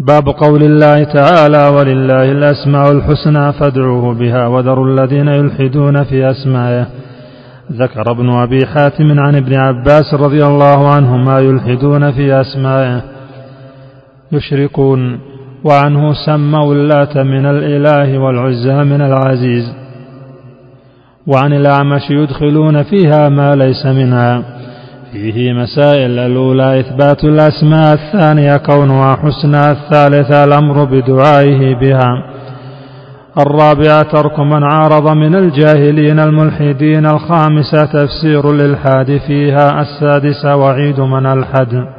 باب قول الله تعالى ولله الأسماء الحسنى فادعوه بها وذروا الذين يلحدون في أسمائه. ذكر ابن أبي حاتم عن ابن عباس رضي الله عنهما يلحدون في أسمائه. يشركون وعنه سموا اللات من الإله والعزى من العزيز. وعن الأعمش يدخلون فيها ما ليس منها. فيه مسائل الأولى إثبات الأسماء الثانية كونها حسنى الثالثة الأمر بدعائه بها. الرابعة ترك من عارض من الجاهلين الملحدين الخامسة تفسير الإلحاد فيها. السادسة وعيد من ألحد.